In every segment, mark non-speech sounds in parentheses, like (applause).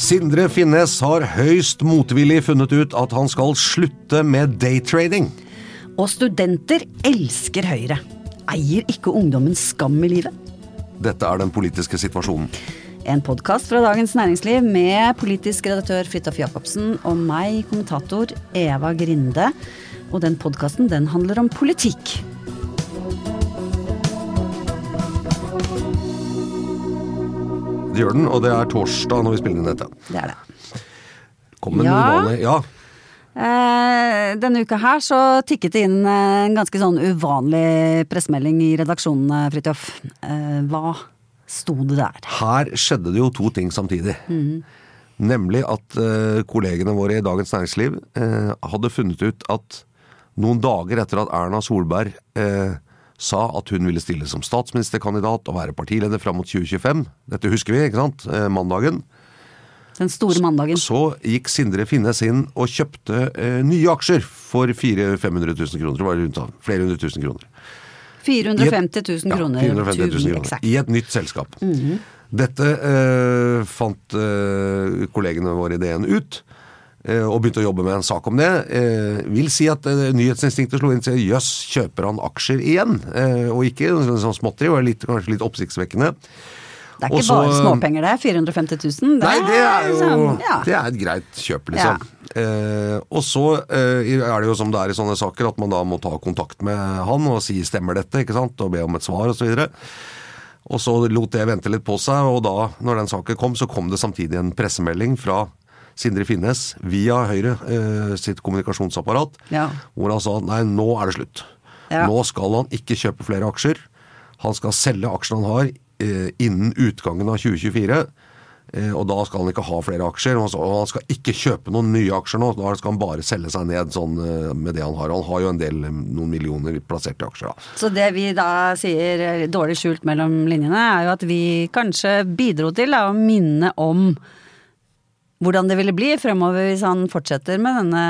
Sindre Finnes har høyst motvillig funnet ut at han skal slutte med daytrading. Og studenter elsker Høyre. Eier ikke ungdommen skam i livet? Dette er den politiske situasjonen. En podkast fra Dagens Næringsliv med politisk redaktør Fridtjof Jacobsen og meg, kommentator Eva Grinde. Og den podkasten den handler om politikk. Gjør og det er torsdag når vi spiller inn dette. Det er det. Kom med Ja. uvanlig Ja, Eh, denne uka her så tikket det inn eh, en ganske sånn uvanlig pressemelding i redaksjonen, eh, Fridtjof. Eh, hva sto det der? her skjedde det jo to ting samtidig. Nemlig at eh, kollegene våre i Dagens Næringsliv eh, hadde funnet ut at noen dager etter at Erna Solberg eh, sa at hun ville stille som statsministerkandidat og være partileder fram mot 2025, dette husker vi, ikke sant, eh, mandagen, Den store mandagen. så gikk Sindre Finnes inn og kjøpte eh, nye aksjer for 400 500 000 kroner. Det var rundt av, flere hundre tusen kroner. 450 000 kroner. Ja, 450 000 kroner. Exakt. I et nytt selskap. Dette eh, fant eh, kollegene våre i DN ut. Eh, Og begynte å jobbe med en sak om det. Eh, vil si at eh, nyhetsinstinktet slo inn til jøss, kjøper han aksjer igjen? Eh, og ikke sånn, småtteri, og litt, kanskje litt oppsiktsvekkende. Det er ikke Også, bare småpenger det. 450 000. Nei, det er jo liksom, ja. Det er et greit kjøp, liksom. Eh, og så eh, er det jo som det er i sånne saker, at man da må ta kontakt med han og si 'stemmer dette', ikke sant, og be om et svar osv. Og så lot det vente litt på seg, og da, når den saken kom, så kom det samtidig en pressemelding fra Sindre Finnes via Høyre eh, sitt kommunikasjonsapparat, Ja. hvor han sa nei, nå er det slutt. Ja. Nå skal han ikke kjøpe flere aksjer. Han skal selge aksjene han har eh, innen utgangen av 2024. Eh, og da skal han ikke ha flere aksjer. Og han sa- og han skal ikke kjøpe noen nye aksjer nå. Da skal han bare selge seg ned sånn eh, med det han har. Han har jo en del, eh, noen millioner plassert i aksjer, da. Så det vi da sier eh, dårlig skjult mellom linjene, er jo at vi kanskje bidro til da, å minne om hvordan det ville bli fremover hvis han fortsetter med denne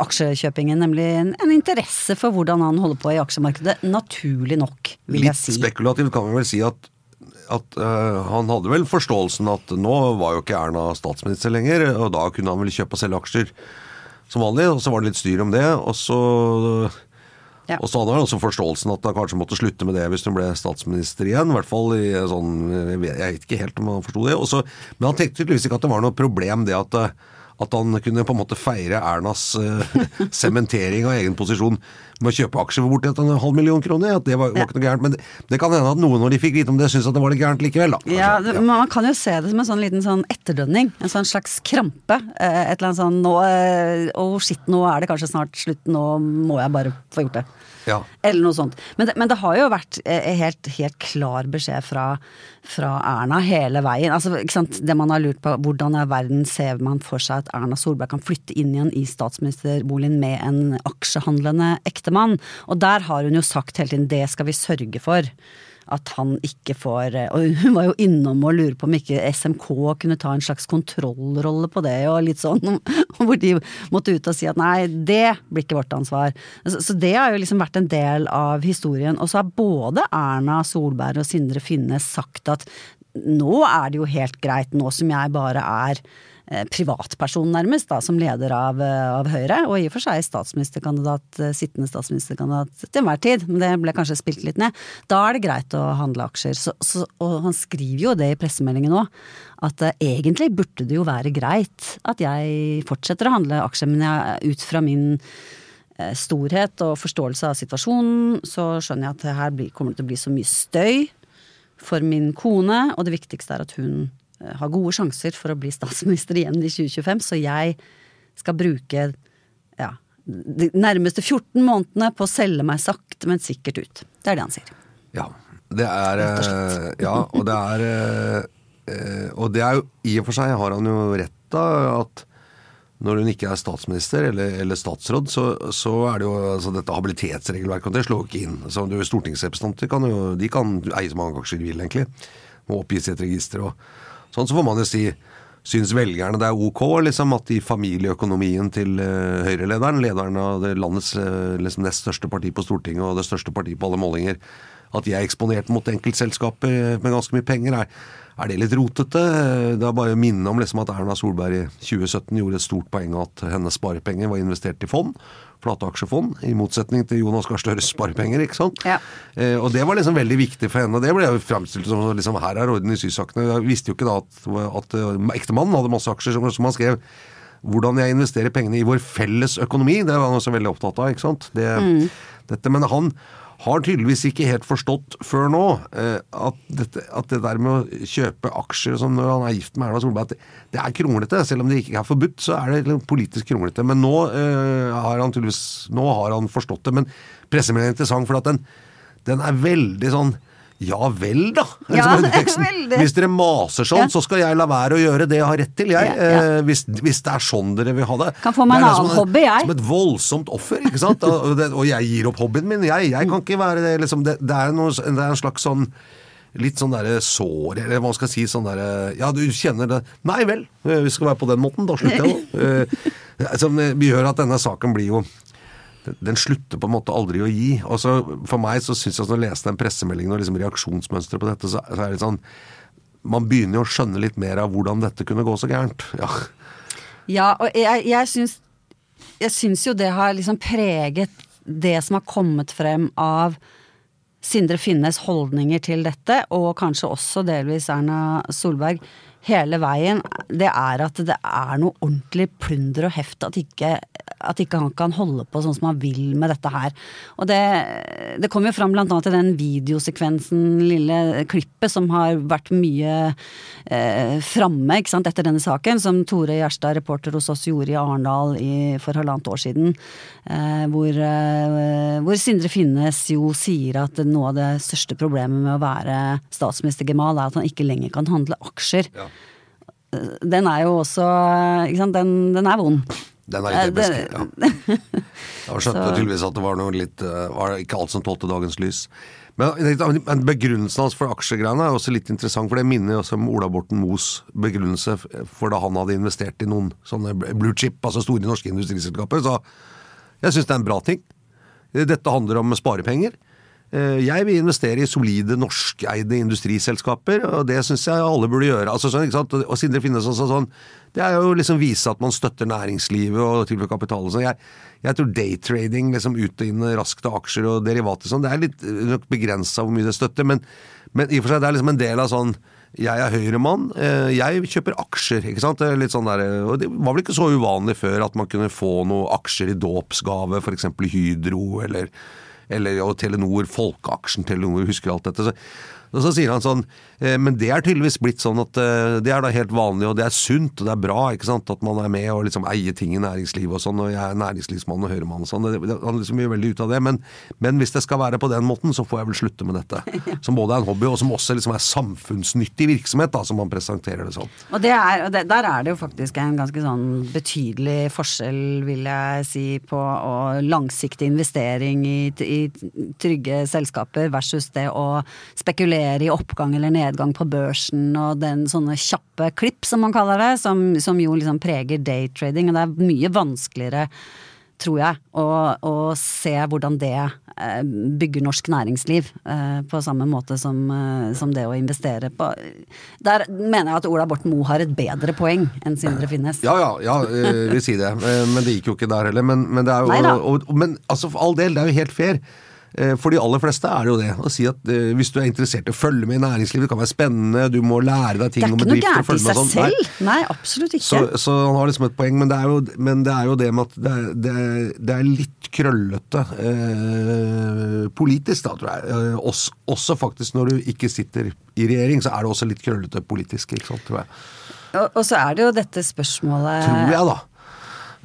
aksjekjøpingen, nemlig en, en interesse for hvordan han holder på i aksjemarkedet. Naturlig nok, vil jeg si. Litt spekulativt kan vi vel si at at eh, han hadde vel forståelsen at nå var jo ikke Erna statsminister lenger, og da kunne han vel kjøpe og selge aksjer som vanlig, og så var det litt styr om det, og så Ja. Og så hadde han også forståelsen at han kanskje måtte slutte med det hvis hun ble statsminister igjen. I hvert fall i sånn Jeg vet, ikke helt om han forsto det. Også, men han tenkte tydeligvis ikke at det var noe problem det at, eh, at han kunne på en måte feire Ernas sementering (laughs) sementering av egen posisjon med å kjøpe aksjer for borti en halv million kroner. At det var, var ikke noe gærent. Men det, det kan hende at noen når de fikk vite om det, syntes at det var litt gærent likevel. da. Ja, det, Man kan jo se det som en sånn liten sånn etterdønning. En sånn slags krampe. Eh, Et eller annet sånn nå, oh shit, nå er det kanskje snart slutt, nå må jeg bare få gjort det. Ja. Eller noe sånt. Men det, men det har jo vært eh, helt, helt klar beskjed fra, fra Erna hele veien. Altså? Det man har lurt på, hvordan i verden ser man for seg at Erna Solberg kan flytte inn igjen i statsministerboligen med en aksjehandlende ektemann? Og der har hun jo sagt hele tiden det skal vi sørge for. At han ikke får eh, Og hun var jo innom og lurer på om ikke SMK kunne ta en slags kontrollrolle på det, og litt sånn. (laughs) Hvor de måtte ut og si at nei, det blir ikke vårt ansvar. Så, det har jo liksom vært en del av historien. Og så har både Erna Solberg og Sindre Finnes sagt at nå er det jo helt greit, nå som jeg bare er privatperson nærmest, da, som leder av, eh, av Høyre, og i og for seg statsministerkandidat, eh, sittende statsministerkandidat til enhver tid, men det ble kanskje spilt litt ned. Da er det greit å handle aksjer. Så, så, og han skriver jo det i pressemeldingen òg, at uh, egentlig burde det jo være greit at jeg fortsetter å handle aksjer, men jeg, ut fra min uh, storhet og forståelse av situasjonen, så skjønner jeg at her blir, kommer det til å bli så mye støy for min kone, og det viktigste er at hun eh, har gode sjanser for å bli statsminister igjen i 2025, så jeg skal bruke ja, de nærmeste 14 månedene på å selge meg sakte, men sikkert ut. Det er det han sier. Ja. Det er Rett og slett. eh, Ja, og det er eh, eh, Og det er jo i og for seg har han jo rett da, at når hun ikke er statsminister eller, eller statsråd, så, så er det jo altså dette habilitetsregelverket, og det slår ikke inn. Så du, Stortingsrepresentanter kan jo de kan eie så mange aksjer de vil, egentlig. Må oppgis i et register og sånn. Så får man jo si Syns velgerne det er ok liksom, at i familieøkonomien til uh, Høyre-lederen, lederen av det landets uh, liksom, nest største parti på Stortinget og det største partiet på alle målinger, at de er eksponert mot enkeltselskaper med ganske mye penger, er, er det litt rotete? Det er bare å minne om liksom, at Erna Solberg i 2017 gjorde et stort poeng av at hennes sparepenger var investert i fond. Flate aksjefond, i motsetning til Jonas Gahr Støres sparepenger. ikke sant? Ja. Eh, og det var liksom veldig viktig for henne. og Det ble jo framstilt som liksom, her er orden i sysakene. Jeg visste jo ikke da at, at uh, ektemannen hadde masse aksjer, som, som han skrev. Hvordan jeg investerer pengene i vår felles økonomi, det var han også veldig opptatt av. ikke sant? Det, dette, men han har tydeligvis ikke helt forstått før nå eh, at, dette, at det der med å kjøpe aksjer som når han er gift med Erna Solberg, at det, er kronglete. Selv om det ikke er forbudt, så er det politisk kronglete. Men nå, eh, har han nå har han forstått det. Men pressemeldingen er interessant, for at den, den er veldig sånn ja vel, da. Ja. (laughs) Hvis dere maser sånn, Ja. så skal jeg la være å gjøre det jeg har rett til, jeg. Ja. Eh, hvis, hvis det er sånn dere vil ha det. Kan få meg en annen hobby, jeg. Som et voldsomt offer, ikke sant. Og, det, og jeg gir opp hobbyen min, jeg. Jeg kan ikke være det, liksom. Det, det, er, noe, det er en slags sånn Litt sånn derre sår, eller hva skal jeg si. Sånn derre Ja, du kjenner det Nei vel, eh, vi skal være på den måten. Da slutter jeg, nå. (laughs) Eh, Som vi gjør at denne saken blir jo den- slutter på en måte aldri å gi. Og så For meg så syns jeg at når jeg leste den pressemeldingen og liksom reaksjonsmønsteret på dette, så, så er det litt sånn Man begynner jo å skjønne litt mer av hvordan dette kunne gå så gærent. Ja. Ja, og jeg, jeg syns Jeg syns jo det har liksom preget det som har kommet frem av Sindre Finnes holdninger til dette, og kanskje også delvis Erna Solberg, hele veien, det er at det er noe ordentlig plunder og heft at ikke, at ikke han kan holde på sånn som han vil med dette her. Og det, det kom jo fram annet i den videosekvensen, lille klippet, som har vært mye eh, framme etter denne saken, som Tore Gjerstad, reporter hos oss, gjorde i Arendal for halvannet år siden. Eh, hvor, eh, hvor Sindre Finnes jo sier at noe av det største problemet med å være statsministergemal er at han ikke lenger kan handle aksjer. Eh, Den er jo også ikke sant, den, den er vond. Den er Eh, litt episk. Ja. (laughs) Jeg skjønte tydeligvis at det var noe litt eh, var ikke alt som tålte dagens lys. Men, men begrunnelsen hans for aksjegreiene er også litt interessant, for det minner også om Ola Borten Moes begrunnelse for da han hadde investert i noen sånne blue chip, altså store norske industriselskaper. Så jeg syns det er en bra ting. Dette handler om sparepenger. Eh, Jeg vil investere i solide norskeide industriselskaper, og det syns jeg alle burde gjøre. Altså, sånn, ikke sant? Og Sindre Finnes også sånn Det er jo liksom vise at man støtter næringslivet og tilfører kapital og sånn. Jeg, jeg tror daytrading, liksom ut og inn raskt av aksjer og derivater sånn, det er litt eh, nok begrensa hvor mye det støtter, men, men i og for seg det er liksom en del av sånn jeg er høyremann, eh, jeg kjøper aksjer. ikke sant? Litt sånn der, og det var vel ikke så uvanlig før at man kunne få noen aksjer i dåpsgave, f.eks. Hydro eller eller og Telenor, folkeaksjen Telenor, husker alt dette. Så, og så sier han sånn Men det er tydeligvis blitt sånn at eh, det er da helt vanlig, og det er sunt og det er bra ikke sant, at man er med og liksom eier ting i næringslivet og sånn, og jeg er næringslivsmann og høyremann og sånn. Han liksom gjør veldig ut av det, men, men hvis det skal være på den måten, så får jeg vel slutte med dette. (laughs) Som både er en hobby, og som også liksom er samfunnsnyttig virksomhet, da, som man presenterer det som. Og, det er, og det, der er det jo faktisk en ganske sånn betydelig forskjell, vil jeg si, på langsiktig investering i, i trygge selskaper versus det å spekulere i oppgang eller nedgang på børsen og den sånne kjappe klipp, som man kaller det, som, som jo liksom preger daytrading. Og det er mye vanskeligere tror jeg, å, å se hvordan det eh, bygger norsk næringsliv eh, på samme måte som, eh, som det å investere på Der mener jeg at Ola Borten Moe har et bedre poeng enn Sindre Finnes. Ja, ja, ja, eh, vil si det. Men det gikk jo ikke der heller. Men, men det er jo og, Men altså, for all del, det er jo helt fair. Eh, For de aller fleste er det jo det. Å si at eh, hvis du er interessert i å følge med i næringslivet, det kan være spennende, du må lære deg Det ting er om ikke noe bedrifter. og gærent i seg sånn. Nei. selv. Nei, absolutt ikke. Så, så han har liksom et poeng, men det er jo, men det, er jo det med at det er, det er, det er litt krøllete eh, politisk, da, tror jeg. Eh, også, også faktisk når du ikke sitter i regjering, så er det også litt krøllete politisk, ikke sant, tror jeg. Og, og så er det jo dette spørsmålet Tror jeg, da.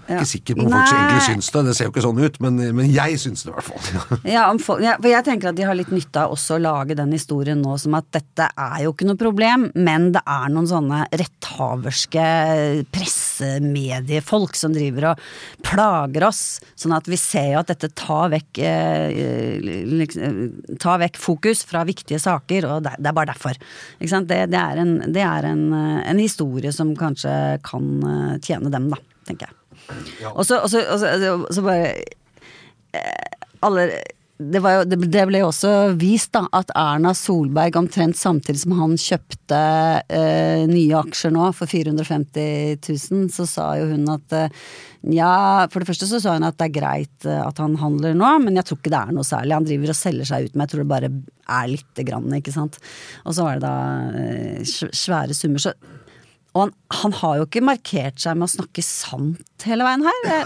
Ja. Ikke sikker på om folk egentlig syns det, det ser jo ikke sånn ut, men, men jeg syns det i hvert fall. (laughs) Ja, for jeg tenker at de har litt nytte av også å lage den historien nå som at dette er jo ikke noe problem, men det er noen sånne retthaverske pressemediefolk som driver og plager oss. Sånn at vi ser jo at dette tar vekk, eh, liksom, tar vekk fokus fra viktige saker, og det, er bare derfor. Det, det er, en, det er en, eh, en historie som kanskje kan eh, tjene dem, da, tenker jeg. Og så og så- og så- så bare alle det, jo, det det ble jo også vist da, at Erna Solberg omtrent samtidig som han kjøpte eh, nye aksjer nå for 450 000, så sa jo hun at eh, ja, for det første så sa hun at det er greit eh, at han handler nå, men jeg tror ikke det er noe særlig. Han driver og selger seg ut, men jeg tror det bare er lite grann, ikke sant. Og så var det da eh, svære summer. så og han, han har jo ikke markert seg med å snakke sant hele veien her. Jeg,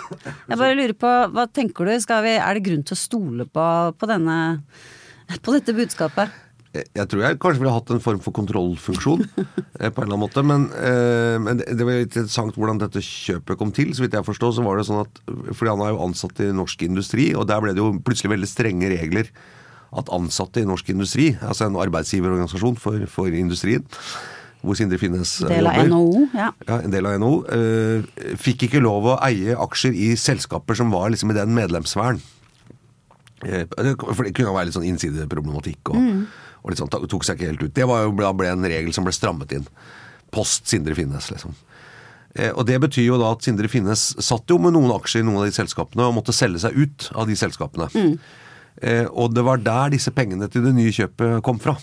jeg bare lurer på, hva tenker du? Vi, er det grunn til å stole på, på denne på dette budskapet? Jeg tror jeg kanskje ville hatt en form for kontrollfunksjon, eh, på en eller annen måte. Men, eh, men det var litt interessant hvordan dette kjøpet kom til. Så vidt jeg forstår, så var det sånn at Fordi han er jo ansatt i norsk industri, og der ble det jo plutselig veldig strenge regler. At ansatte i norsk industri, altså en arbeidsgiverorganisasjon for, for industrien, hvor Sindre Finnes eh, Del av jobber. NHO, ja. Ja, en del av NHO. eh, fikk ikke lov å eie aksjer i selskaper som var liksom i den medlemssfæren. Eh, For det kunne være litt sånn innsideproblematikk og, og litt sånn, tok seg ikke helt ut. Det var jo, ble en regel som ble strammet inn. Post Sindre Finnes, liksom. Eh, Og det betyr jo da at Sindre Finnes satt jo med noen aksjer i noen av de selskapene og måtte selge seg ut av de selskapene. Mm. og det var der disse pengene til det nye kjøpet kom fra.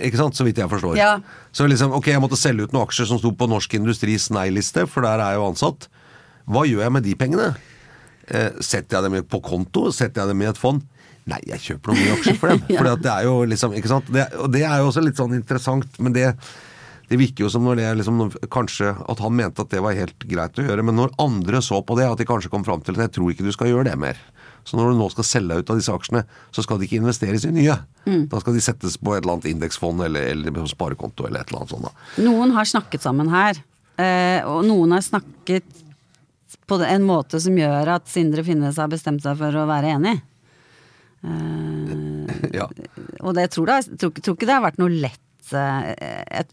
Ikke sant, så vidt jeg forstår. Ja. Så liksom, ok, jeg måtte selge ut noen aksjer som sto på Norsk Industris nei-liste, for der er jeg jo ansatt. Hva gjør jeg med de pengene? Eh, setter jeg dem på konto? Setter jeg dem i et fond? Nei, jeg kjøper noen nye aksjer for dem. (laughs) Ja. For det er jo liksom, ikke sant? Det, og det er jo også litt sånn interessant, men det, det virker jo som når det liksom, kanskje at han mente at det var helt greit å gjøre, men når andre så på det, at de kanskje kom fram til at jeg tror ikke du skal gjøre det mer. Så når du nå skal selge ut av disse aksjene, så skal de ikke investeres i nye. Da skal de settes på et eller annet indeksfond eller, eller på sparekonto eller et eller annet sånt. da. Noen har snakket sammen her, eh, og noen har snakket på en måte som gjør at Sindre Finnes har bestemt seg for å være enig. Eh, (laughs) Ja. Og det tror, jeg, tror, tror ikke det har vært noe lett eh, et,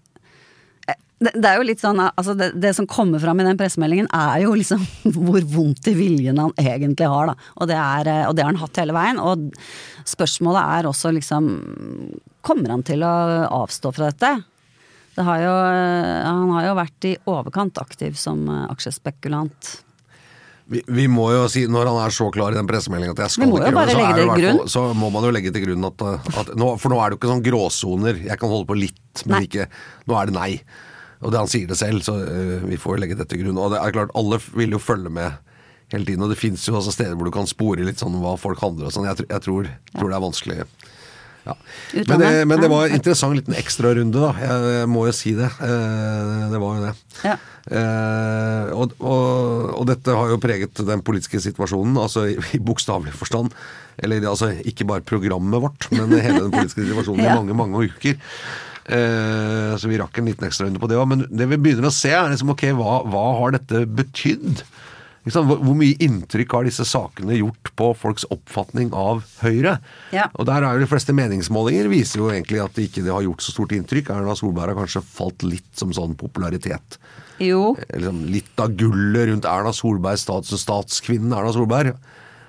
det, det er jo litt sånn, altså det, det som kommer fram i den pressemeldingen er jo liksom (laughs) hvor vondt i viljen han egentlig har, da. Og det, er, eh, og det har han hatt hele veien. Og spørsmålet er også liksom Kommer han til å avstå fra dette? Det har jo, eh, han har jo vært i overkant aktiv som eh, aksjespekulant. Vi, vi må jo si, Når han er så klar i den pressemeldingen at jeg skal ikke gjøre bare så, det fall- så må man jo legge til grunn at, at nå, For nå er det jo ikke sånn gråsoner. Jeg kan holde på litt, men Nei. ikke Nå er det nei. Og det han sier det selv, så uh, vi får legge det til grunn. Og det er klart, alle vil jo følge med hele tiden, og det fins jo også steder hvor du kan spore litt sånn hva folk handler og sånn. Jeg, jeg tror, tror det er vanskelig. Ja. Men, det, men det var en interessant liten ekstrarunde, da. Jeg, jeg må jo si det. Uh, Det var jo det. Ja. Uh, og, og, og dette har jo preget den politiske situasjonen, altså i, i bokstavelig forstand. Eller altså ikke bare programmet vårt, men hele den politiske (laughs) situasjonen Ja. i mange, mange uker. Eh, så vi rakk en liten ekstrarunde på det òg. Men det vi begynner å se, er liksom ok, hva, hva har dette betydd? Hvor, hvor mye inntrykk har disse sakene gjort på folks oppfatning av Høyre? Ja. Og der er jo de fleste meningsmålinger viser jo egentlig at det ikke har gjort så stort inntrykk. Erna Solberg har kanskje falt litt som sånn popularitet Jo, liksom litt av gullet rundt Erna Solberg, stats statskvinnen Erna Solberg.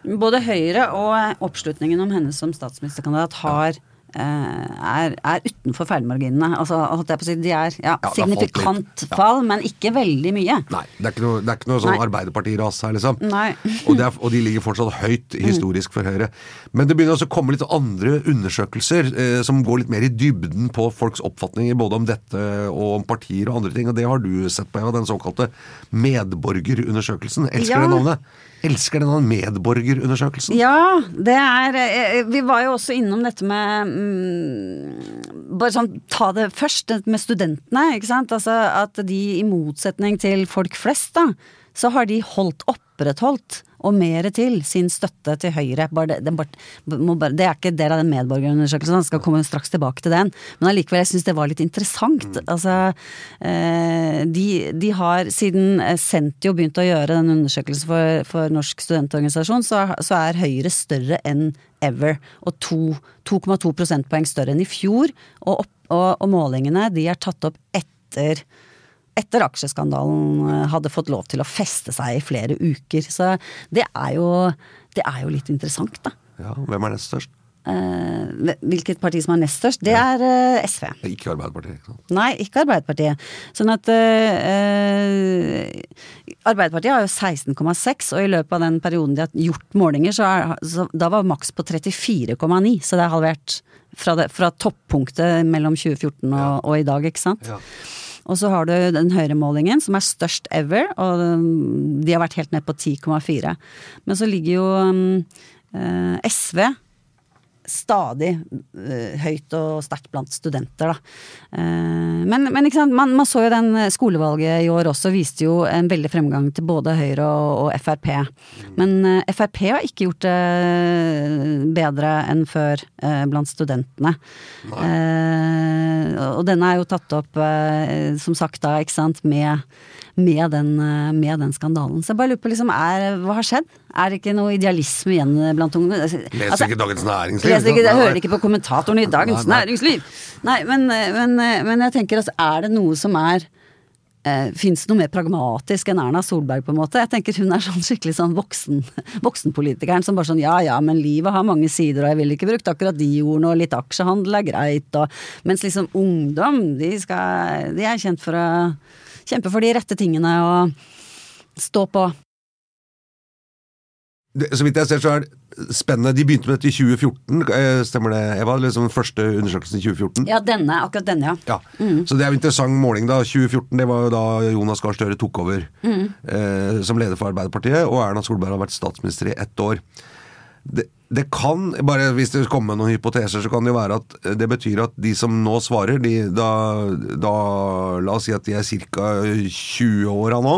både Høyre og oppslutningen om henne som statsministerkandidat har eh, er, er utenfor feilmarginene. Altså, holdt jeg på å si, de er ja, ja, signifikant litt. fall, men ikke veldig mye. Nei, det er ikke noe, det er ikke noe sånn Arbeiderparti-ras her, liksom. Og, det er, og de ligger fortsatt høyt historisk for Høyre. Men det begynner også å komme litt andre undersøkelser eh, som går litt mer i dybden på folks oppfatninger både om dette og om partier og andre ting. Og det har du sett på, Eva, den såkalte medborgerundersøkelsen. Elsker det navnet? Elsker denne medborgerundersøkelsen. Ja, det er eh, Vi var jo også innom dette med mm, Bare sånn ta det først, med studentene, ikke sant. Altså at de i motsetning til folk flest, da, så har de holdt opprettholdt og mer til sin støtte til Høyre. Bare det, bare, bare, det er ikke del av den medborgerundersøkelsen, han skal komme straks tilbake til den. Men allikevel, jeg syns det var litt interessant. Altså, eh, de, de, har siden Sentio begynte å gjøre den undersøkelsen for, for Norsk studentorganisasjon, så, så er Høyre større enn ever. Og 2,2 prosentpoeng større enn i fjor. Og, opp, og, og målingene de er tatt opp etter etter aksjeskandalen eh, hadde fått lov til å feste seg i flere uker. Så det er jo, det er jo litt interessant, da. Ja, Hvem er nest størst? Eh, hvilket parti som er nest størst? Det er eh, SV. Ikke Arbeiderpartiet? ikke sant? Nei, ikke Arbeiderpartiet. Sånn at eh, Arbeiderpartiet har jo 16,6, og i løpet av den perioden de har gjort målinger, så, er, så da var maks på 34,9. Så det er halvert fra, det, fra toppunktet mellom 2014 og, ja. og, i dag, ikke sant. Ja. Og så har du den høyremålingen, som er størst ever, og de har vært helt ned på 10,4. Men så ligger jo um, eh, SV stadig uh, høyt og sterkt blant studenter, da. Uh, men, men man, man, så jo den skolevalget i år også viste jo en veldig fremgang til både Høyre og, og Frp. Men Frp har ikke gjort det bedre enn før blant studentene. og denne er jo tatt opp, som sagt da, ikke sant, med med den, med den, skandalen. Så jeg bare lurer på, liksom, er, hva har skjedd? Er det ikke noe idealisme igjen blant ungene? Altså, leser ikke Dagens Næringsliv? Leser ikke, jeg hører ikke på kommentatoren i Dagens nei, nei. Næringsliv! Nei, men, men, men, jeg tenker altså, er det noe som er eh, Fins det noe mer pragmatisk enn Erna Solberg, på en måte? Jeg tenker hun er sånn skikkelig sånn voksen, (laughs) voksenpolitikeren som bare sånn ja ja, men livet har mange sider, og jeg ville ikke brukt akkurat de ordene, og litt aksjehandel er greit, og Mens liksom ungdom, de skal De er kjent for å kjempe for de rette tingene og stå på. Så vidt jeg ser, så er det spennende. De begynte med dette i 2014, eh, stemmer det, Eva? Liksom den første undersøkelsen i 2014? Ja, denne, akkurat denne, ja. ja. Mm. Så det er jo interessant måling, da. 2014, det var jo da Jonas Gahr Støre tok over mm. eh, som leder for Arbeiderpartiet, og Erna Solberg har vært statsminister i ett år. Det, det, kan, bare hvis det kommer noen hypoteser, så kan det jo være at det betyr at de som nå svarer, de, da, da, La oss si at de er ca. 20 åra nå.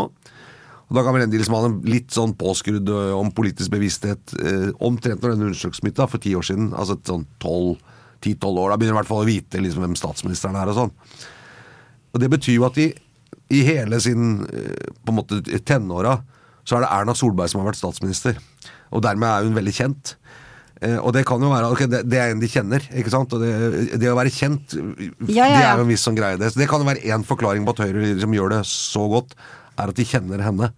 Og Da kan vel liksom ha en litt sånn påskrudd eh, om politisk bevissthet eh, omtrent når denne undersøkelsen begynte, for ti år siden. Altså sånn 10-12 år. Da begynner de i hvert fall å vite liksom, hvem statsministeren er og sånn. Og Det betyr jo at de i hele sin eh, på en måte tenåra så er det Erna Solberg som har vært statsminister. Og dermed er hun veldig kjent. Eh, og det kan jo være okay, det, det, er en de kjenner. ikke sant? Og det, det å være kjent, ja, ja, det er jo en viss sånn greie. Det. Så det kan jo være én forklaring på at Høyre liksom gjør det så godt er at de kjenner henne.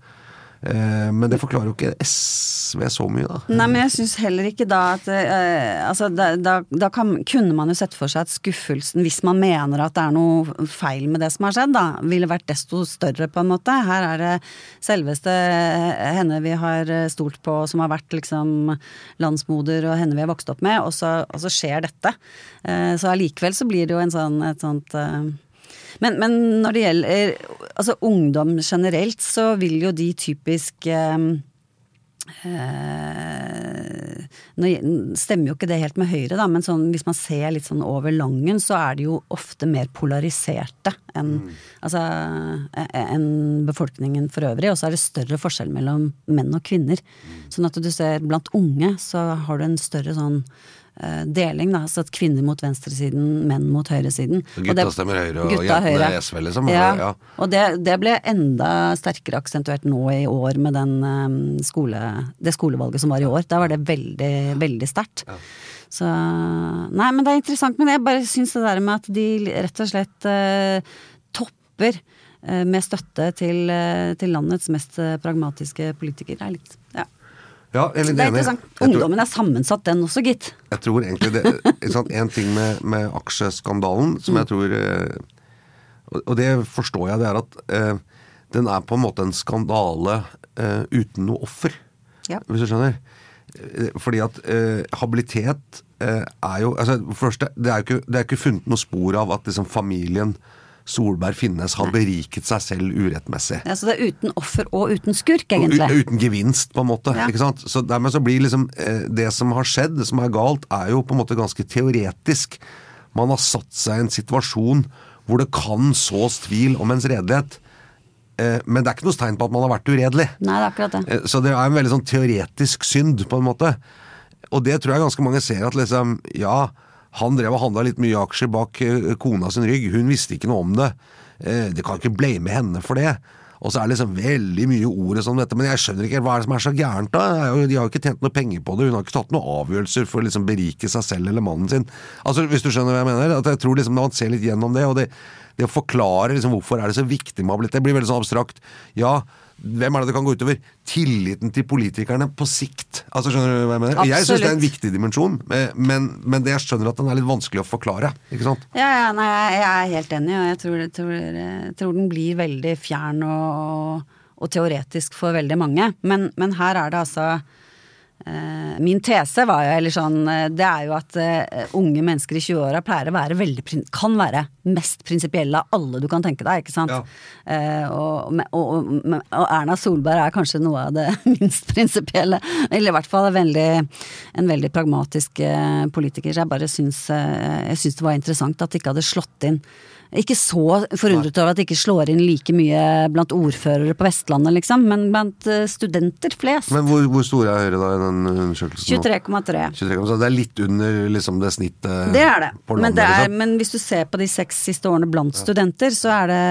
Eh, men det forklarer jo ikke SV så mye, da. Nei, men jeg syns heller ikke da at eh, Altså, da, da, da kan, kunne man jo sett for seg at skuffelsen, hvis man mener at det er noe feil med det som har skjedd, da, ville vært desto større, på en måte. Her er det selveste henne vi har stolt på, som har vært liksom landsmoder, og henne vi har vokst opp med, og så, og så skjer dette. Eh, så allikevel så blir det jo en sånn, et sånt men, men, når det gjelder altså ungdom generelt, så vil jo de typisk eh, eh, Nå stemmer jo ikke det helt med Høyre, da, men sånn, hvis man ser litt sånn over Langen, så er de jo ofte mer polariserte enn mm. altså, en befolkningen for øvrig. Og så er det større forskjell mellom menn og kvinner. Mm. Sånn at du ser blant unge så har du en større sånn deling. Da, så at kvinner mot venstresiden, menn mot høyresiden. Gutta det, stemmer høyre, og jentene høyre. SV, liksom? Ja, ja. og det, det, ble enda sterkere aksentuert nå i år med den, um, skole, det skolevalget som var i år. Da var det veldig, veldig sterkt. Ja. Så Nei, men det er interessant. Men jeg bare syns det der med at de rett og slett eh, topper eh, med støtte til, uh, til landets mest pragmatiske politiker, er litt Ja. Ja, det er interessant. Ungdommen er sammensatt, den også, gitt. Jeg tror egentlig det sant, En ting med, med aksjeskandalen som jeg mm. tror eh, Og det forstår jeg, det er at eh, den er på en måte en skandale eh, uten noe offer. Ja. Hvis du skjønner? Eh, fordi at eh, habilitet eh, er jo altså, For det er jo ikke, det er ikke funnet noe spor av at liksom, familien Solberg Finnes har beriket seg selv urettmessig. Ja, Så det er uten offer og uten skurk, egentlig? U uten gevinst, på en måte. Ja. ikke sant? Så Dermed så blir liksom eh, Det som har skjedd, det som er galt, er jo på en måte ganske teoretisk. Man har satt seg i en situasjon hvor det kan sås tvil om ens redelighet. eh, men det er ikke noe tegn på at man har vært uredelig. Nei, det er akkurat det. Eh, Så det er en veldig sånn teoretisk synd, på en måte. Og det tror jeg ganske mange ser at liksom, ja, han drev og handla litt mye aksjer bak eh, kona sin rygg, hun visste ikke noe om det. Eh, Det kan ikke blame henne for det. Og så er det liksom veldig mye ord som dette, men jeg skjønner ikke hva er det som er så gærent da? De har jo ikke tjent noe penger på det, hun har ikke tatt noen avgjørelser for å liksom berike seg selv eller mannen sin. Altså, Hvis du skjønner hva jeg mener? At jeg tror liksom man ser litt gjennom det, og det, det å forklare liksom hvorfor er det så viktig med habilitet, det blir veldig sånn abstrakt. Ja, hvem er det det kan gå utover? Tilliten til politikerne på sikt. Altså, skjønner du hva jeg mener? Absolutt. Jeg syns det er en viktig dimensjon, eh, men, men det jeg skjønner at den er litt vanskelig å forklare. ikke sant? Ja, ja, nei, jeg er helt enig, og jeg tror, tror, jeg tror den blir veldig fjern og, og teoretisk for veldig mange. Men, men her er det altså eh, Min tese var jo, eller sånn, eh, det er jo at eh, unge mennesker i 20-åra pleier å være veldig Kan være mest prinsipielle av alle du kan tenke deg, ikke sant? Ja. Eh, og, og, og, og Erna Solberg er kanskje noe av det (laughs) minst prinsipielle. Eller i hvert fall en veldig, en veldig pragmatisk eh, politiker. Så jeg bare syns, eh, jeg syns det var interessant at det ikke hadde slått inn. Ikke så forundret over at det ikke slår inn like mye blant ordførere på Vestlandet, liksom, men blant eh, studenter flest. Men hvor, hvor stor er Høyre da i den undersøkelsen? 23,3. 23, det er litt under liksom, det snittet Det er det. på Men, det er, liksom. men hvis du ser på de seks siste årene blant studenter, så er det,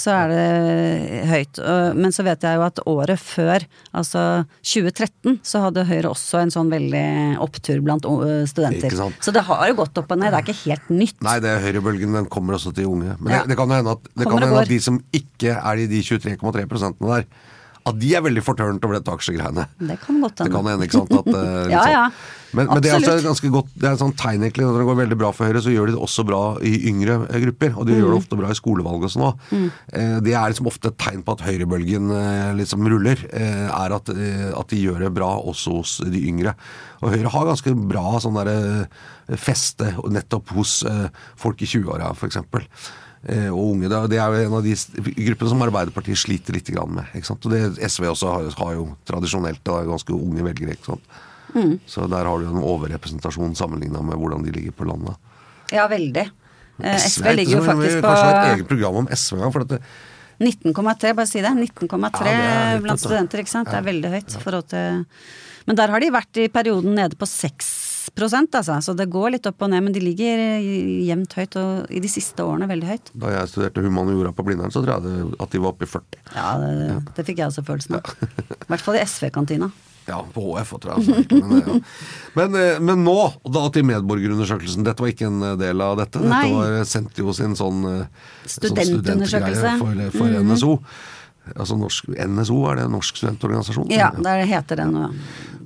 så er det høyt. Men så vet jeg jo at året før, altså 2013, så hadde Høyre også en sånn veldig opptur blant uh, studenter. Så det har jo gått opp og ned, det er ikke helt nytt. Nei, det er høyrebølgen den kommer også til unge. Men Ja. det, det kan hende at, det kan hende at de som ikke er i de 23,3 prosentene der, at de er veldig fortørnet over dette aksjegreiene. Det kan godt Det hende. kan hende, ikke sant? At, eh, (laughs) Ja, sånn. ja. Men, men det er altså ganske godt Det er et sånt tegn egentlig Når det går veldig bra for Høyre, så gjør de det også bra i yngre eh, grupper. Og de gjør Mm. det ofte bra i skolevalg og sånn òg. Eh, det er liksom ofte et tegn på at høyrebølgen eh, liksom ruller. Eh, er at, eh, at de gjør det bra også hos de yngre. Og Høyre har ganske bra sånn derre feste nettopp hos folk i 20-åra, f.eks. Eh, og unge, det, er jo en av de gruppene som Arbeiderpartiet sliter litt med. Ikke sant? Og det, SV også har, har jo tradisjonelt da, ganske unge velgere. Ikke sant? Så der har du en overrepresentasjon sammenligna med hvordan de ligger på landet. Ja, veldig. Eh, SV ikke ligger jo faktisk Kanskje et på eget program om SV en gang. For at det, 19,3, bare si det. 19,3 Ja, blant studenter, ikke sant. Det er veldig høyt. Ja. Men der har de vært i perioden nede på 6 altså. Så det går litt opp og ned, men de ligger eh, jevnt høyt, og i de siste årene veldig høyt. da jeg studerte humaniora på Blindern, så tror jeg at de var oppe i 40. Ja, det, det fikk jeg også følelsen av. I hvert fall i SV-kantina. Ja, på HF tror jeg. Altså. Men, eh, ja. men, eh, men nå, da til medborgerundersøkelsen. Dette var ikke en del av dette. Nei. Dette var sendt jo sin sånn studentundersøkelse sånn Studentundersøkelse. studentgreie for, for NSO. Altså norsk, NSO, er det Norsk studentorganisasjon? Ja, der heter det noe.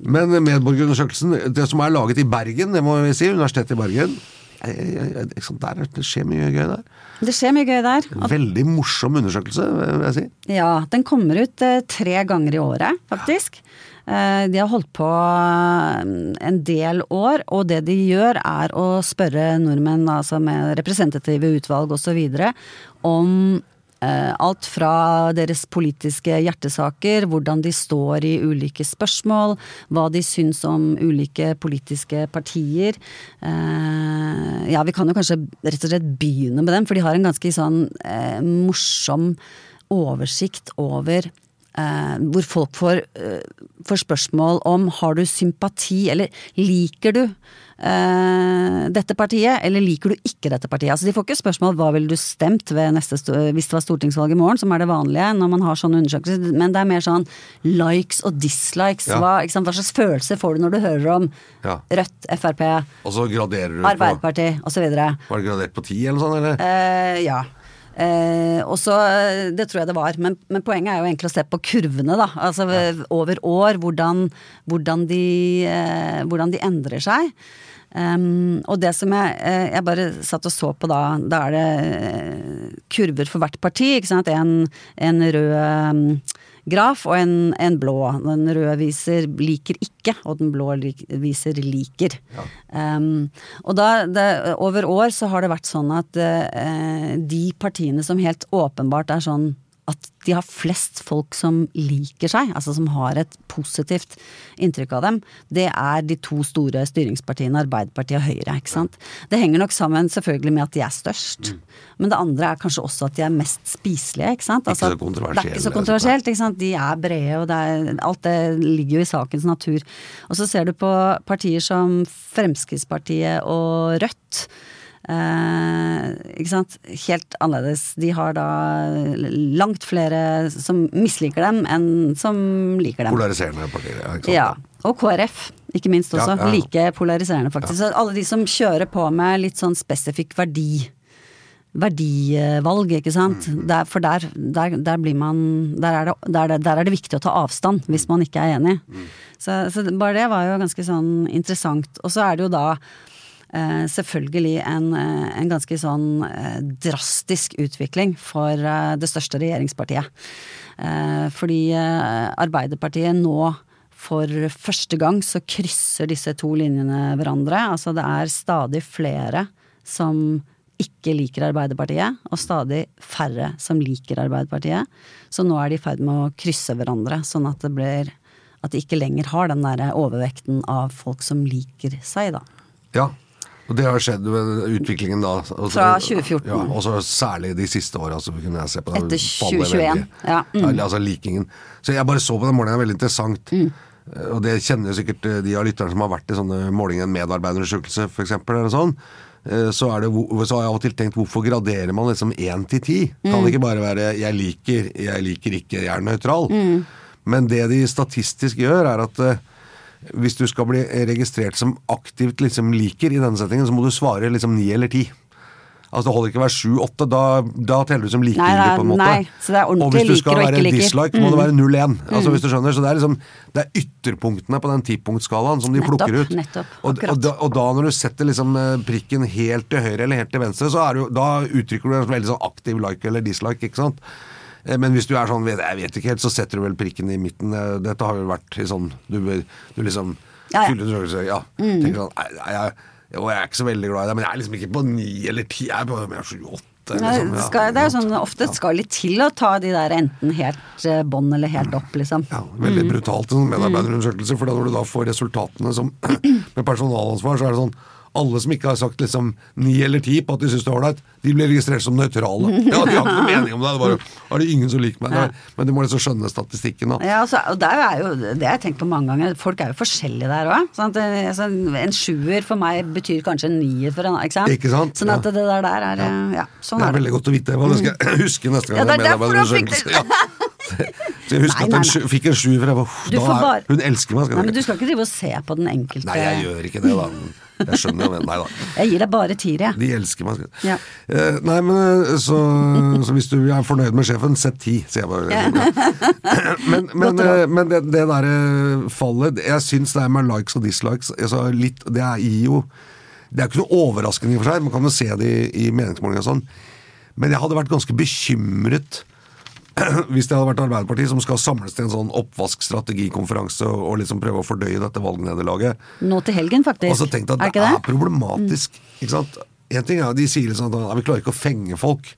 Men medborgerundersøkelsen, det som er laget i Bergen, det må vi si, Universitetet i Bergen der, Det skjer mye gøy der. Det skjer mye gøy der. Veldig morsom undersøkelse, vil jeg si. ja, den kommer ut eh, tre ganger i året, faktisk. Eh, de har holdt på eh, en del år, og det de gjør er å spørre nordmenn, altså med representative utvalg osv., om alt fra deres politiske hjertesaker, hvordan de står i ulike spørsmål, hva de syns om ulike politiske partier. Eh, ja, vi kan jo kanskje rett og slett begynne med dem, for de har en ganske sånn eh, morsom oversikt over eh, hvor folk får, eh, får spørsmål om har du sympati, eller liker du eh, dette partiet, eller liker du ikke dette partiet? Altså De får ikke spørsmål hva ville du stemt ved neste, hvis det var stortingsvalg i morgen, som er det vanlige når man har sånne undersøkelser, men det er mer sånn likes og dislikes. Ja. Hva, sant? hva slags følelse får du når du hører om Ja. Rødt, Frp, Og så graderer Arbeiderpartiet osv.? Var det gradert på ti, eller sånt Eller? Uh, ja. Eh, og så, eh, Det tror jeg det var. Men, men poenget er jo egentlig å se på kurvene, da. Altså ja. over år, hvordan, hvordan, de, eh, hvordan de endrer seg. Um, og det som jeg, eh, jeg bare satt og så på da, da er det eh, kurver for hvert parti. ikke sant? En, en rød graf og en, en blå. Den røde viser liker ikke, og den blå viser liker. Um, og da, det, over år så har det vært sånn at uh, de partiene som helt åpenbart er sånn at de har flest folk som liker seg, altså som har et positivt inntrykk av dem, det er de to store styringspartiene, Arbeiderpartiet og Høyre, ikke sant. Det henger nok sammen selvfølgelig med at de er størst, men det andre er kanskje også at de er mest spiselige, ikke sant. Altså, ikke det er ikke så kontroversielt, ikke sant. De er brede, og det er, alt det ligger jo i sakens natur. Og så ser du på partier som Fremskrittspartiet og Rødt. Eh, ikke sant. Helt annerledes. De har da langt flere som misliker dem, enn som liker dem. Polariserende partier. Ja, ikke sant? Ja. Og KrF, ikke minst også. Ja, ja. Like polariserende, faktisk. Så alle de som kjører på med litt sånn spesifikk verdi. Verdivalg, ikke sant. Mm. Der, for der, der, der blir man der er, det, der, er det, viktig å ta avstand, hvis man ikke er enig. Mm. Så, så bare det var jo ganske sånn interessant. Og så er det jo da selvfølgelig en, eh, en ganske sånn eh, drastisk utvikling for eh, det største regjeringspartiet. Eh, fordi eh, Arbeiderpartiet nå for første gang så krysser disse to linjene hverandre. Altså det er stadig flere som ikke liker Arbeiderpartiet, og stadig færre som liker Arbeiderpartiet. Så nå er de i ferd med å krysse hverandre, sånn at det blir at de ikke lenger har den der overvekten av folk som liker seg, da. Ja. Og det har skjedd med utviklingen da. Også, Fra 2014. Ja, og så særlig de siste åra, så kunne jeg se på det. Etter 2021, ja, mm. Altså likingen. Så jeg bare så på den målingen, veldig interessant. Mm. Eh, Og det kjenner sikkert eh, de av lytterne som har vært i sånne målinger, en medarbeiderundersøkelse f.eks., eller sånn. Eh, Så, det, så har jeg av og til tenkt hvorfor graderer man liksom én til ti? Mm. Kan det ikke bare være 'jeg liker', 'jeg liker ikke', 'jeg er nøytral'? Mm. Men det de statistisk gjør, er at hvis du skal bli registrert som aktivt liksom liker i denne settingen, så må du svare liksom ni eller ti. Altså Det holder ikke å være sju-åtte, da, da teller du som likegyldig, på en måte. nei, så det er ordentlig og hvis du skal liker og være ikke liker. Mm. dislike, må det være 0-1. Altså hvis du skjønner, Så det er liksom Det er ytterpunktene på den tipunktskalaen som de Nettopp, plukker ut. nettopp, og, og, da, og da når du setter liksom eh, prikken helt til høyre eller helt til venstre, så er jo, da uttrykker du en veldig sånn aktiv like eller dislike, ikke sant. Eh, Men hvis du er sånn, jeg vet ikke helt, så setter du vel prikken i midten. Eh, Dette har jo vært i sånn Du, du liksom Ja, ja. ja. Tenker sånn nei, jeg, jo, jeg er ikke så veldig glad i deg, men jeg er liksom ikke på ni eller ti, jeg er på sju-åtte. Liksom, det, skal, det er jo sånn ofte skal litt til å ta de der enten helt bånd eller helt opp, liksom. Ja, veldig brutalt en sånn medarbeiderundersøkelse, for da når du da får resultatene som (clears throat) med personalansvar, så er det sånn alle som ikke har sagt liksom ni eller ti på at de syns det er ålreit, de blir registrert som nøytrale. Ja, de har ikke noe mening om det, det bare er det ingen som liker meg. Det er- Men du må liksom skjønne statistikken, da. Ja, altså, og der er jo, Det har jeg tenkt på mange ganger, folk er jo forskjellige der òg. Sånn altså, en sjuer for meg betyr kanskje en nier for en. Ikke sant? Ikke sant? Sånn at Ja. det der, der er ja. Ja, sånn Det er er veldig godt å vite. Det skal jeg (clears throat) huske neste gang Ja, det er jeg er medarbeiderundersøkelse. Ja. Så jeg husker Nei, at nei, hun fikk en sjuer, for jeg var, da bare- Hun elsker meg, skal Nei, men du skal ikke drive og se på den enkelte Nei, jeg gjør ikke det, da. Jeg skjønner jo det. Nei da. Jeg gir deg bare tier, jeg. De elsker meg. Ja. Eh, nei, men eh, så, så hvis du er fornøyd med sjefen, sett ti, sier jeg bare. (laughs) men men, råd. eh, men det, det derre fallet Jeg syns det er med likes og dislikes altså litt, Det er gir jo Det er ikke noe overraskende i og for seg, man kan jo se det i, i meningsmålinger og sånn. Men jeg hadde vært ganske bekymret (clears throat) hvis det hadde vært Arbeiderpartiet som skal samles til en sånn oppvask-strategikonferanse og, liksom prøve å fordøye dette valgnederlaget. Nå til helgen, faktisk. Og så tenkte jeg er at ikke det er problematisk. problematisk. Ikke sant? En ting er at de sier liksom at vi klarer ikke å fenge folk.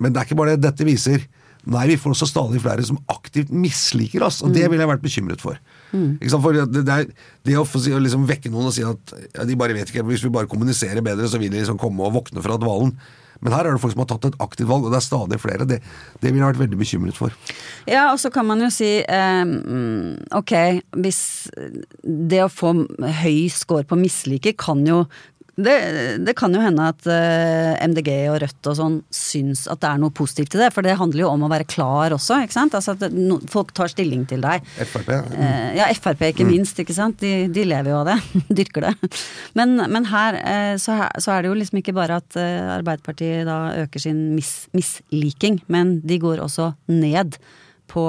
Men det er ikke bare det dette viser. Nei, vi får også stadig flere som aktivt misliker oss, og det ville jeg vært bekymret for. Sant? For det, det, er, det å liksom vekke noen og si at ja, de bare vet ikke, hvis vi bare kommuniserer bedre, så vil de liksom komme og våkne fra dvalen. Men her er det folk som har tatt et aktivt valg, og det er stadig flere. Det, det ville jeg vært veldig bekymret for. Ja, og så kan man jo si eh, ok, hvis det å få høy score på misliker kan jo det, det kan jo hende at eh, MDG og Rødt og sånn syns at det er noe positivt i det, for det handler jo om å være klar også, ikke sant. Altså at no, folk tar stilling til deg. Frp. Mm. ja, Frp ikke minst, ikke sant. De, de lever jo av det. (laughs) Dyrker det. Men, men her, eh, så her så er det jo liksom ikke bare at eh, Arbeiderpartiet da øker sin mis, misliking, men de går også ned på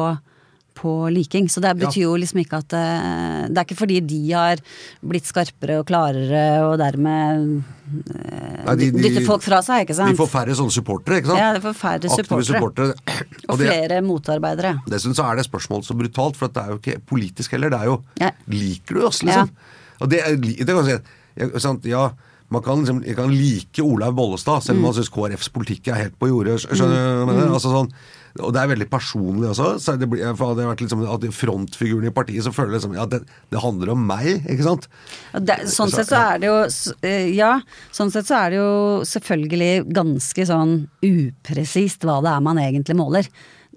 på liking. Så det betyr jo liksom ikke at eh, Det er ikke fordi de har blitt skarpere og klarere og dermed eh, Nei, de- de- dytter folk fra seg, ikke sant. De får færre sånne supportere, ikke sant? Ja, de får færre Aktive supportere. supportere. og og flere motarbeidere. Dessuten så er det spørsmålet så brutalt, for det er jo ikke politisk heller. Det er jo Ja. Liker du oss, liksom? Og det, er, det kan si. Sant, ja, man kan, liksom, jeg kan like Olaug Bollestad, selv om man syns KrFs politikk er helt på jordet. Skjønner du hva jeg mener? Altså sånn, Og det er veldig personlig også. Så det blir, for hadde jeg vært liksom, at frontfiguren i partiet, så føler jeg liksom, ja, det, det handler om meg, ikke sant? Det, sånn sett så er det jo eh, Ja, sånn sett så er det jo selvfølgelig ganske sånn upresist hva det er man egentlig måler.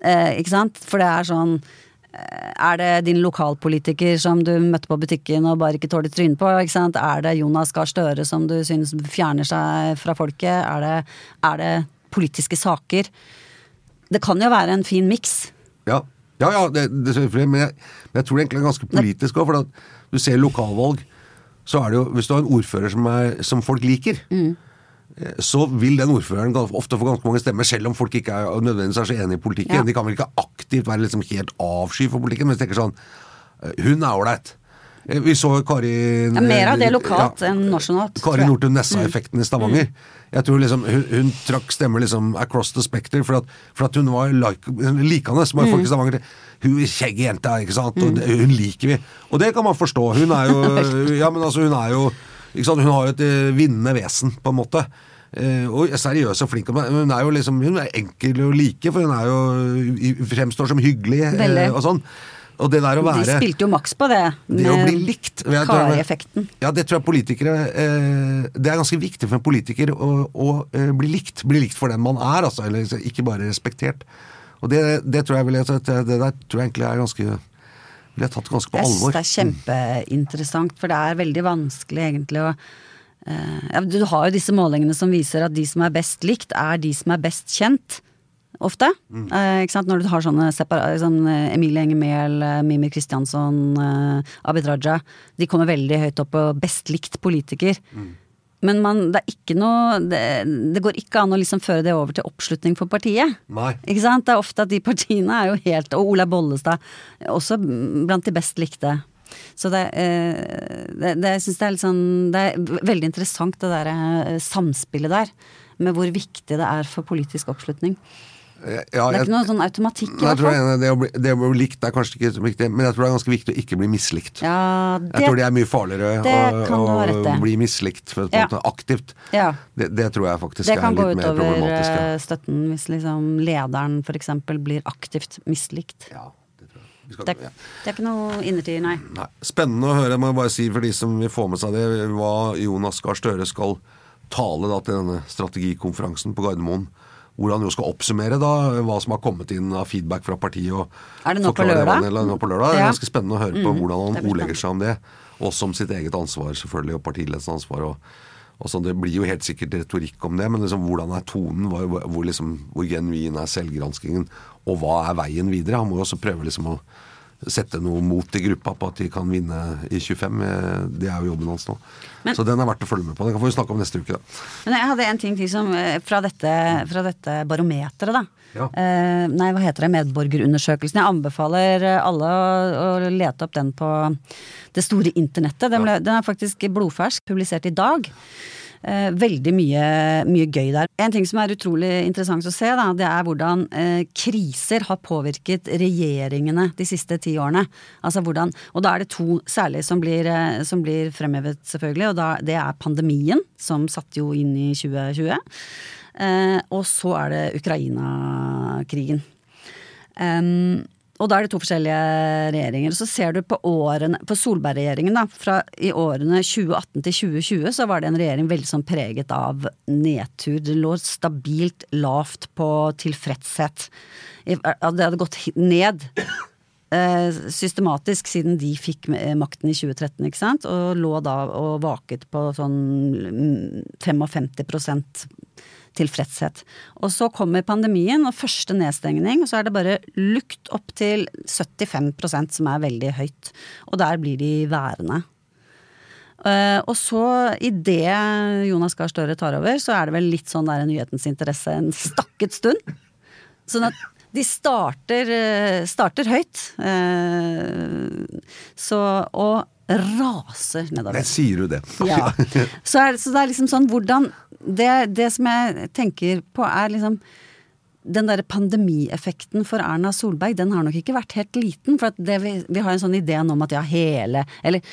Eh, ikke sant? For det er sånn eh, Er det din lokalpolitiker som du møtte på butikken og bare ikke tåler trynet på? Ikke sant? Er det Jonas Gahr Støre som du synes fjerner seg fra folket? Er det, er det politiske saker? Det kan jo være en fin miks. Ja, ja, ja det, det men jeg, men jeg tror det egentlig er ganske politisk òg. For du ser lokalvalg, så er det jo Hvis du har en ordfører som, er, som folk liker, Mm. eh, så vil den ordføreren ofte få ganske mange stemmer, selv om folk ikke er nødvendigvis er så enig i politikken. Ja. De kan vel ikke aktivt være liksom helt avsky for politikken, men de tenker sånn eh, Hun er ålreit. Eh, Vi så Kari Ja, mer av det lokalt enn nasjonalt, Kari. Mm. Nordtun Nessa-effekten i Stavanger. Jeg tror liksom hun, hun trakk stemmer liksom across the specter, for at, for at hun var like, likende, som er folk i Mm. Stavanger. Hun er jenta, ikke sant. Og det, hun liker vi. Og det kan man forstå. Hun er jo (laughs) Ja, men altså, hun er jo ikke sant? Hun har jo et eh, vinnende vesen, på en måte. Eh, og seriøs og flink. Men hun er jo liksom Hun er enkel å like, for hun er jo fremstår som hyggelig eh, Veldig. og sånn. Og det der å være De spilte jo maks på det. det å bli likt. Kari-effekten. Ja, det tror jeg politikere eh, Det er ganske viktig for en politiker å, å eh, bli likt. Bli likt for den man er, altså. Eller ikke bare respektert. Og det, det tror jeg vel, Det der tror jeg egentlig er ganske Blir tatt ganske på Jeg synes alvor. det er kjempeinteressant, for det er veldig vanskelig egentlig å eh, ja, Du har jo disse målingene som viser at de som er best likt, er de som er best kjent. Ofte. Mm. Eh, ikke sant? Når du har sånne separa- sånn, eh, Emilie Enger Mehl, eh, Mimir Kristiansson, eh, Abid Raja. De kommer veldig høyt opp på best likt politiker. Mm. Men man, det er ikke noe det, det går ikke an å liksom føre det over til oppslutning for partiet. Nei. Ikke sant? Det er ofte at de partiene er jo helt Og Ola Bollestad, også blant de best likte. Så det, eh, det, det jeg synes det er litt sånn Det er veldig interessant det der samspillet der. Med hvor viktig det er for politisk oppslutning. Ja, Det er ikke noe sånn automatikk i hvert fall. det, det, å bli, det å bli likt er kanskje ikke så viktig, men jeg tror det er ganske viktig å ikke bli mislikt. Ja, jeg tror det det, er mye farligere å, å bli mislikt på en Ja. måte, aktivt. Ja. Det, det tror jeg faktisk kan er gå litt mer problematisk. Det kan gå utover støtten hvis liksom lederen f.eks. blir aktivt mislikt. Ja, det tror jeg. Vi skal, Det, det er ikke noe innertid, nei. Nei. Spennende å høre, må jeg bare si for de som vil få med seg det, hva Jonas Gahr Støre skal tale da til denne strategikonferansen på Gardermoen. Hvor han jo skal oppsummere da hva som har kommet inn av feedback fra partiet. Og Er det nå på lørdag? Det, nå på lørdag. Det er ganske spennende å høre på Mm, hvordan han ordlegger seg om det. Også om sitt eget ansvar, selvfølgelig, og partiledelsens ansvar. og og sånn, Det blir jo helt sikkert retorikk om det, men liksom, hvordan er tonen? Hvor, hvor, hvor liksom, hvor genuin er selvgranskingen? Og hva er veien videre? Han må jo også prøve liksom å sette noe mot i gruppa på at de kan vinne i 25. eh, Det er jo jobben hans nå. Men- Så den er verdt å følge med på. Den kan vi snakke om neste uke, da. Men jeg hadde en ting til som, eh, fra dette, fra dette barometeret, da. Ja. Eh, nei, hva heter det? Medborgerundersøkelsen. Jeg anbefaler eh, alle å, å lete opp den på det store internettet. Den, ble, den er faktisk blodfersk, publisert i dag. Eh, veldig mye, mye gøy der. En ting som er utrolig interessant å se, da, det er hvordan eh, kriser har påvirket regjeringene de siste ti årene. Altså hvordan, og da er det to særlig som blir, eh, som blir fremhevet, selvfølgelig. Og da, det er pandemien, som satte jo inn i 2020. Eh, og så er det Ukraina-krigen. Em, og da er det to forskjellige regjeringer. Så ser du på på Solberg-regjeringen, da. Fra i årene 2018 til 2020 så var det en regjering veldig sånn preget av nedtur. Det lå stabilt lavt på tilfredshet. Det hadde gått ned. eh, Systematisk siden de fikk makten i 2013, ikke sant. Og lå da og vaket på sånn mm, 55 tilfredshet. Og så kommer pandemien og første nedstengning, og så er det bare lukt opp til 75% som er veldig høyt. Og der blir de værende. Eh, og så, idet Jonas Gahr Støre tar over, så er det vel litt sånn der nyhetens interesse en stakket stund. Sånn at de starter, eh, starter høyt. eh, Så, og raser nedover. Det sier du det. Ja. Så, er, så det er liksom sånn hvordan det, det som jeg tenker på, er liksom den derre pandemieffekten for Erna Solberg, den har nok ikke vært helt liten. For at det vi, vi har en sånn idé om at ja, hele Eller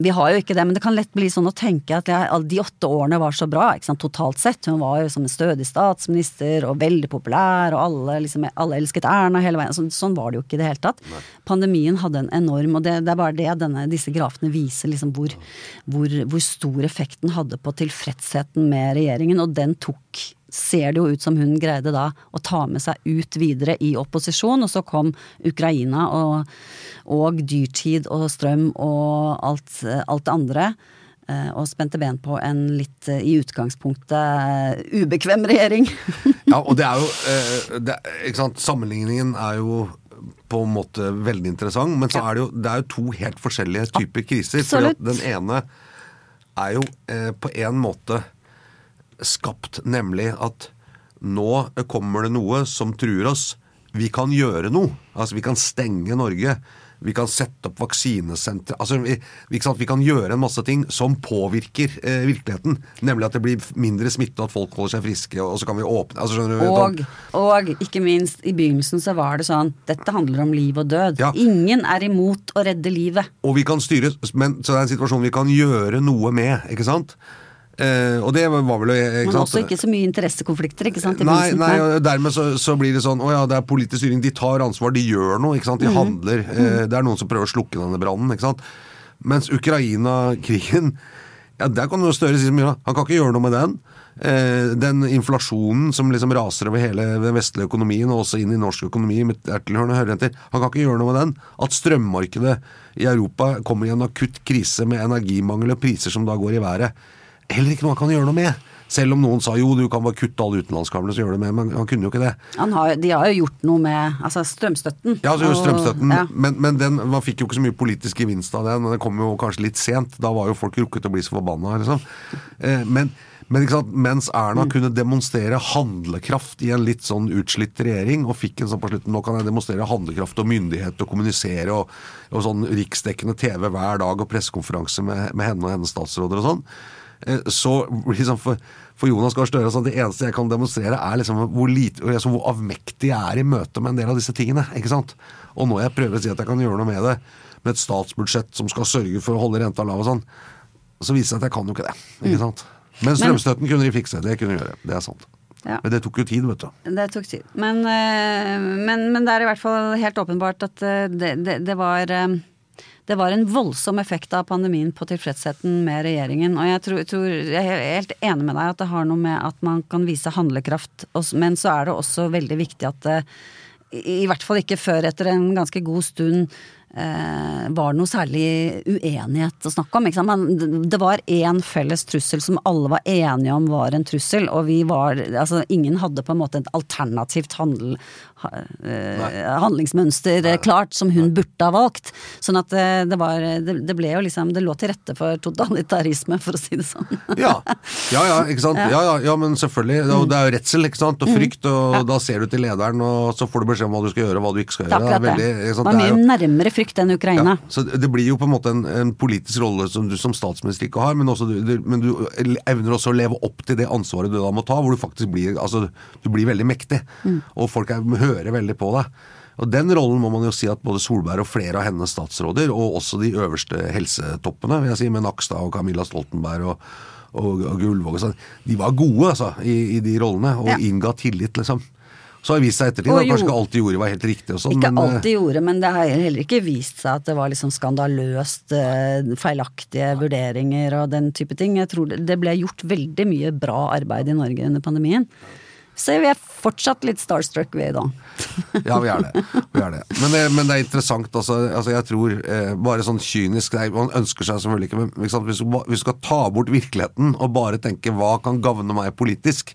Vi har jo ikke det, men det kan lett bli sånn å tenke at jeg, de åtte årene var så bra, totalt sett. Hun var jo som en stødig statsminister og veldig populær, og alle, liksom, alle elsket Erna hele veien. Sånn, sånn var det jo ikke i det hele tatt. Pandemien hadde en enorm, og det, det er bare det denne, disse grafene viser, liksom hvor, hvor, hvor stor effekten hadde på tilfredsheten med regjeringen, og den tok ser det jo ut som hun greide da å ta med seg ut videre i opposisjon, og så kom Ukraina og, og dyrtid og strøm og alt, alt det andre. eh, Og spente ben på en litt eh, i utgangspunktet eh, ubekvem regjering. (laughs) Ja, og det er jo det, ikke sant? Sammenligningen er jo på en måte veldig interessant, men så er det jo, det er jo to helt forskjellige typer kriser. For at den ene er jo eh, på en måte skapt, nemlig at nå kommer det noe som truer oss. Vi kan gjøre noe. Altså, vi kan stenge Norge. Vi kan sette opp vaksinesentre. Altså, vi, vi kan gjøre en masse ting som påvirker eh, virkeligheten. Nemlig at det blir mindre smitte, og at folk holder seg friske, og så kan vi åpne altså, du? Og, og ikke minst, i begynnelsen så var det sånn dette handler om liv og død. Ja. Ingen er imot å redde livet. Og vi kan styre, men, så det er en situasjon vi kan gjøre noe med, ikke sant? Eh, og det var vel ikke Men også ikke så mye interessekonflikter, ikke sant? Nei, nei, og dermed så, så blir det sånn Å ja, det er politisk styring. De tar ansvar, de gjør noe. ikke sant? De handler. Eh, det er noen som prøver å slukke denne brannen. ikke sant? Mens Ukraina-krigen ja, Der kan jo Støre si så mye. Han kan ikke gjøre noe med den. Eh, den inflasjonen som liksom raser over hele den vestlige økonomien, og også inn i norsk økonomi med dertilhørende høyrenter, han kan ikke gjøre noe med den. At strømmarkedet i Europa kommer i en akutt krise med energimangel og priser som da går i været. Heller ikke noe han kan gjøre noe med. Selv om noen sa jo, du kan bare kutte alle utenlandskablene, så gjør det med, men han kunne jo ikke det. Han har, de har jo gjort noe med altså strømstøtten. Ja, altså Og- strømstøtten, ja. men, men den, man fikk jo ikke så mye politisk gevinst av den. Den kom jo kanskje litt sent. Da var jo folk rukket å bli så forbanna, liksom. Eh, men, men mens Erna Mm. kunne demonstrere handlekraft i en litt sånn utslitt regjering, og fikk en sånn på slutten Nå kan jeg demonstrere handlekraft og myndighet og kommunisere, og, og sånn riksdekkende TV hver dag og pressekonferanse med, med henne og hennes statsråder og sånn. Eh, Så liksom for, for Jonas Gahr Støre sånn, Det eneste jeg kan demonstrere, er liksom hvor, lite, altså hvor avmektig jeg er i møte med en del av disse tingene. ikke sant? Og når jeg prøver å si at jeg kan gjøre noe med det, med et statsbudsjett som skal sørge for å holde renta lav og sånn, så viser det seg at jeg kan jo ikke det. ikke sant? Men strømstøtten kunne de fikse. Det kunne de gjøre. Det er sant. Ja. Men det tok jo tid, vet du. Det tok tid. Men, eh, men, men det er i hvert fall helt åpenbart at eh, det, det, det var det var en voldsom effekt av pandemien på tilfredsheten med regjeringen. Og jeg, tror, tror, jeg er helt enig med deg at det har noe med at man kan vise handlekraft. Men så er det også veldig viktig at det, i i hvert fall ikke før etter en ganske god stund eh, var noe særlig uenighet å snakke om. Men det var én felles trussel som alle var enige om var en trussel, og vi var Altså, ingen hadde på en måte et alternativt handel, ha, eh, handlingsmønster Nei. klart som hun burde ha valgt. Sånn at eh, det var det, ble jo liksom Det lå til rette for totalitarisme, for å si det sånn. Ja, ja, ja ikke sant? (laughs) Ja, ja, ja men selvfølgelig. Det er jo- Det er jo redsel ikke sant? og frykt, og da ser du til lederen, og så får du beskjed om hva du skal gjøre og hva du ikke skal Det er gjøre. det. veldig- ikke Det Det er mye jo- nærmere frykt enn Ukraina. Ja, så det blir jo på en måte en, en politisk rolle som du som statsminister ikke har, men, også du, men du evner også å leve opp til det ansvaret du da må ta, hvor du faktisk blir altså, du blir veldig mektig. Og folk er, hører veldig på deg. Og Den rollen må man jo si at både Solberg og flere av hennes statsråder, og også de øverste helsetoppene, vil jeg si, med Nakstad og Camilla Stoltenberg og, og, og Gullvåg og sånn, de var gode altså, i, i de rollene, og Ja. innga tillit, liksom. Så har det vist seg ettertid at kanskje ikke alt de gjorde var helt riktig og sånn. Ikke men, eh, alt de gjorde, men det har heller ikke vist seg at det var liksom skandaløst eh, feilaktige vurderinger og den type ting. Jeg tror det det ble gjort veldig mye bra arbeid i Norge under pandemien. Så vi er fortsatt litt starstruck, vi da. (laughs) Ja, vi er det. Vi er det. Men, det men det er interessant. Altså, altså jeg tror eh, Bare sånn kynisk er, Man ønsker seg selvfølgelig ikke men ikke hvis, du, hvis du skal ta bort virkeligheten og bare tenke hva kan gagne meg politisk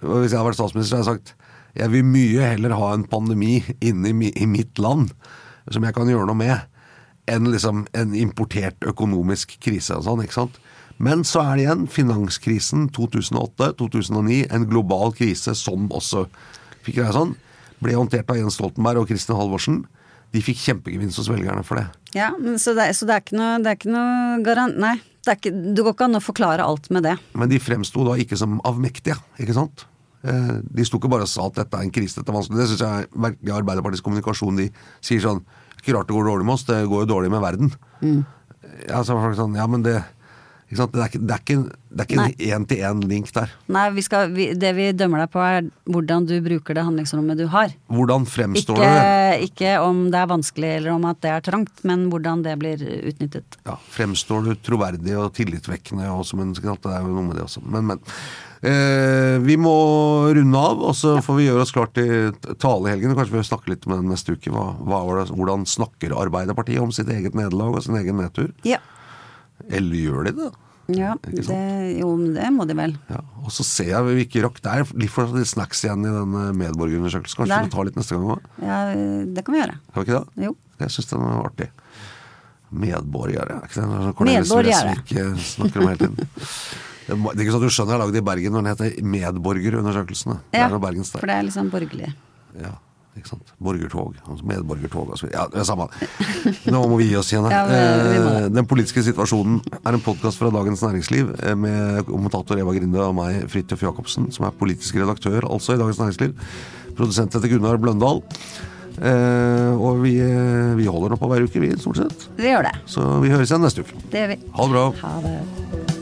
Hvis jeg hadde vært statsminister, hadde jeg sagt jeg vil mye heller ha en pandemi inne i, mitt land som jeg kan gjøre noe med, enn liksom en importert økonomisk krise og sånn. ikke sant? Men så er det igjen finanskrisen 2008-2009, en global krise som også fikk greie sånn, ble håndtert av Jens Stoltenberg og Kristin Halvorsen. De fikk kjempegevinst hos velgerne for det. Ja, men så, det, så det er ikke noe, det er ikke noe garant... Nei, det, ikke, det går ikke an å forklare alt med det. Men de fremsto da ikke som avmektige, ikke sant? Eh, De sto ikke bare og sa at dette er en krise, dette er vanskelig. Det syns jeg virkelig Arbeiderpartiets kommunikasjon. De sier sånn Ikke rart det går dårlig med oss, det går jo dårlig med verden. Ja, altså, folk sånn, ja, men det, det er ikke, det er ikke, det er ikke en én-til-én-link der. Nei, vi skal, vi, det vi dømmer deg på er hvordan du bruker det handlingsrommet du har. Hvordan fremstår Ikke, det? ikke om det er vanskelig eller om at det er trangt, men hvordan det blir utnyttet. Ja, fremstår du troverdig og tillitvekkende og som en. Det er jo noe med det også. Men, men. Eh, vi må runde av, og så får vi gjøre oss klart til talehelgen. Kanskje vi snakker litt om den neste uke. Hva, hva var det, hvordan snakker Arbeiderpartiet om sitt eget nederlag og sin egen nedtur? Ja. Eller gjør de det? ja det, jo, det må de vel. Ja, og så ser jeg vi ikke rakk Det er litt for litt snacks igjen i den eh, medborgerundersøkelsen. Kanskje Der. vi tar litt neste gang òg? Ja, det kan vi gjøre. Kan vi ikke det? Jo. Jeg syns den var artig. Medborgere, er ikke det noe Cornelis Medborgere. Eh, snakker om hele tiden? (laughs) Det er ikke sånn du skjønner jeg har lagd i Bergen når den heter Medborgerundersøkelsene. Ja, er for det er liksom borgerlig. Ja, ikke sant. Borgertog. Altså medborgertog og så videre. Ja, det er samme. Nå må vi gi oss igjen (laughs) her. Ja, Eh, Den politiske situasjonen er en podkast fra Dagens Næringsliv eh, med kommentator Eva Grinde og meg, Fridtjof Jacobsen, som er politisk redaktør altså i Dagens Næringsliv. Produsent heter Gunnar Bløndal. Eh, og vi, eh, vi holder nå på hver uke, vi, stort sett. Vi gjør det. Så vi høres igjen neste uke. Det gjør vi. Ha det bra. Ha det.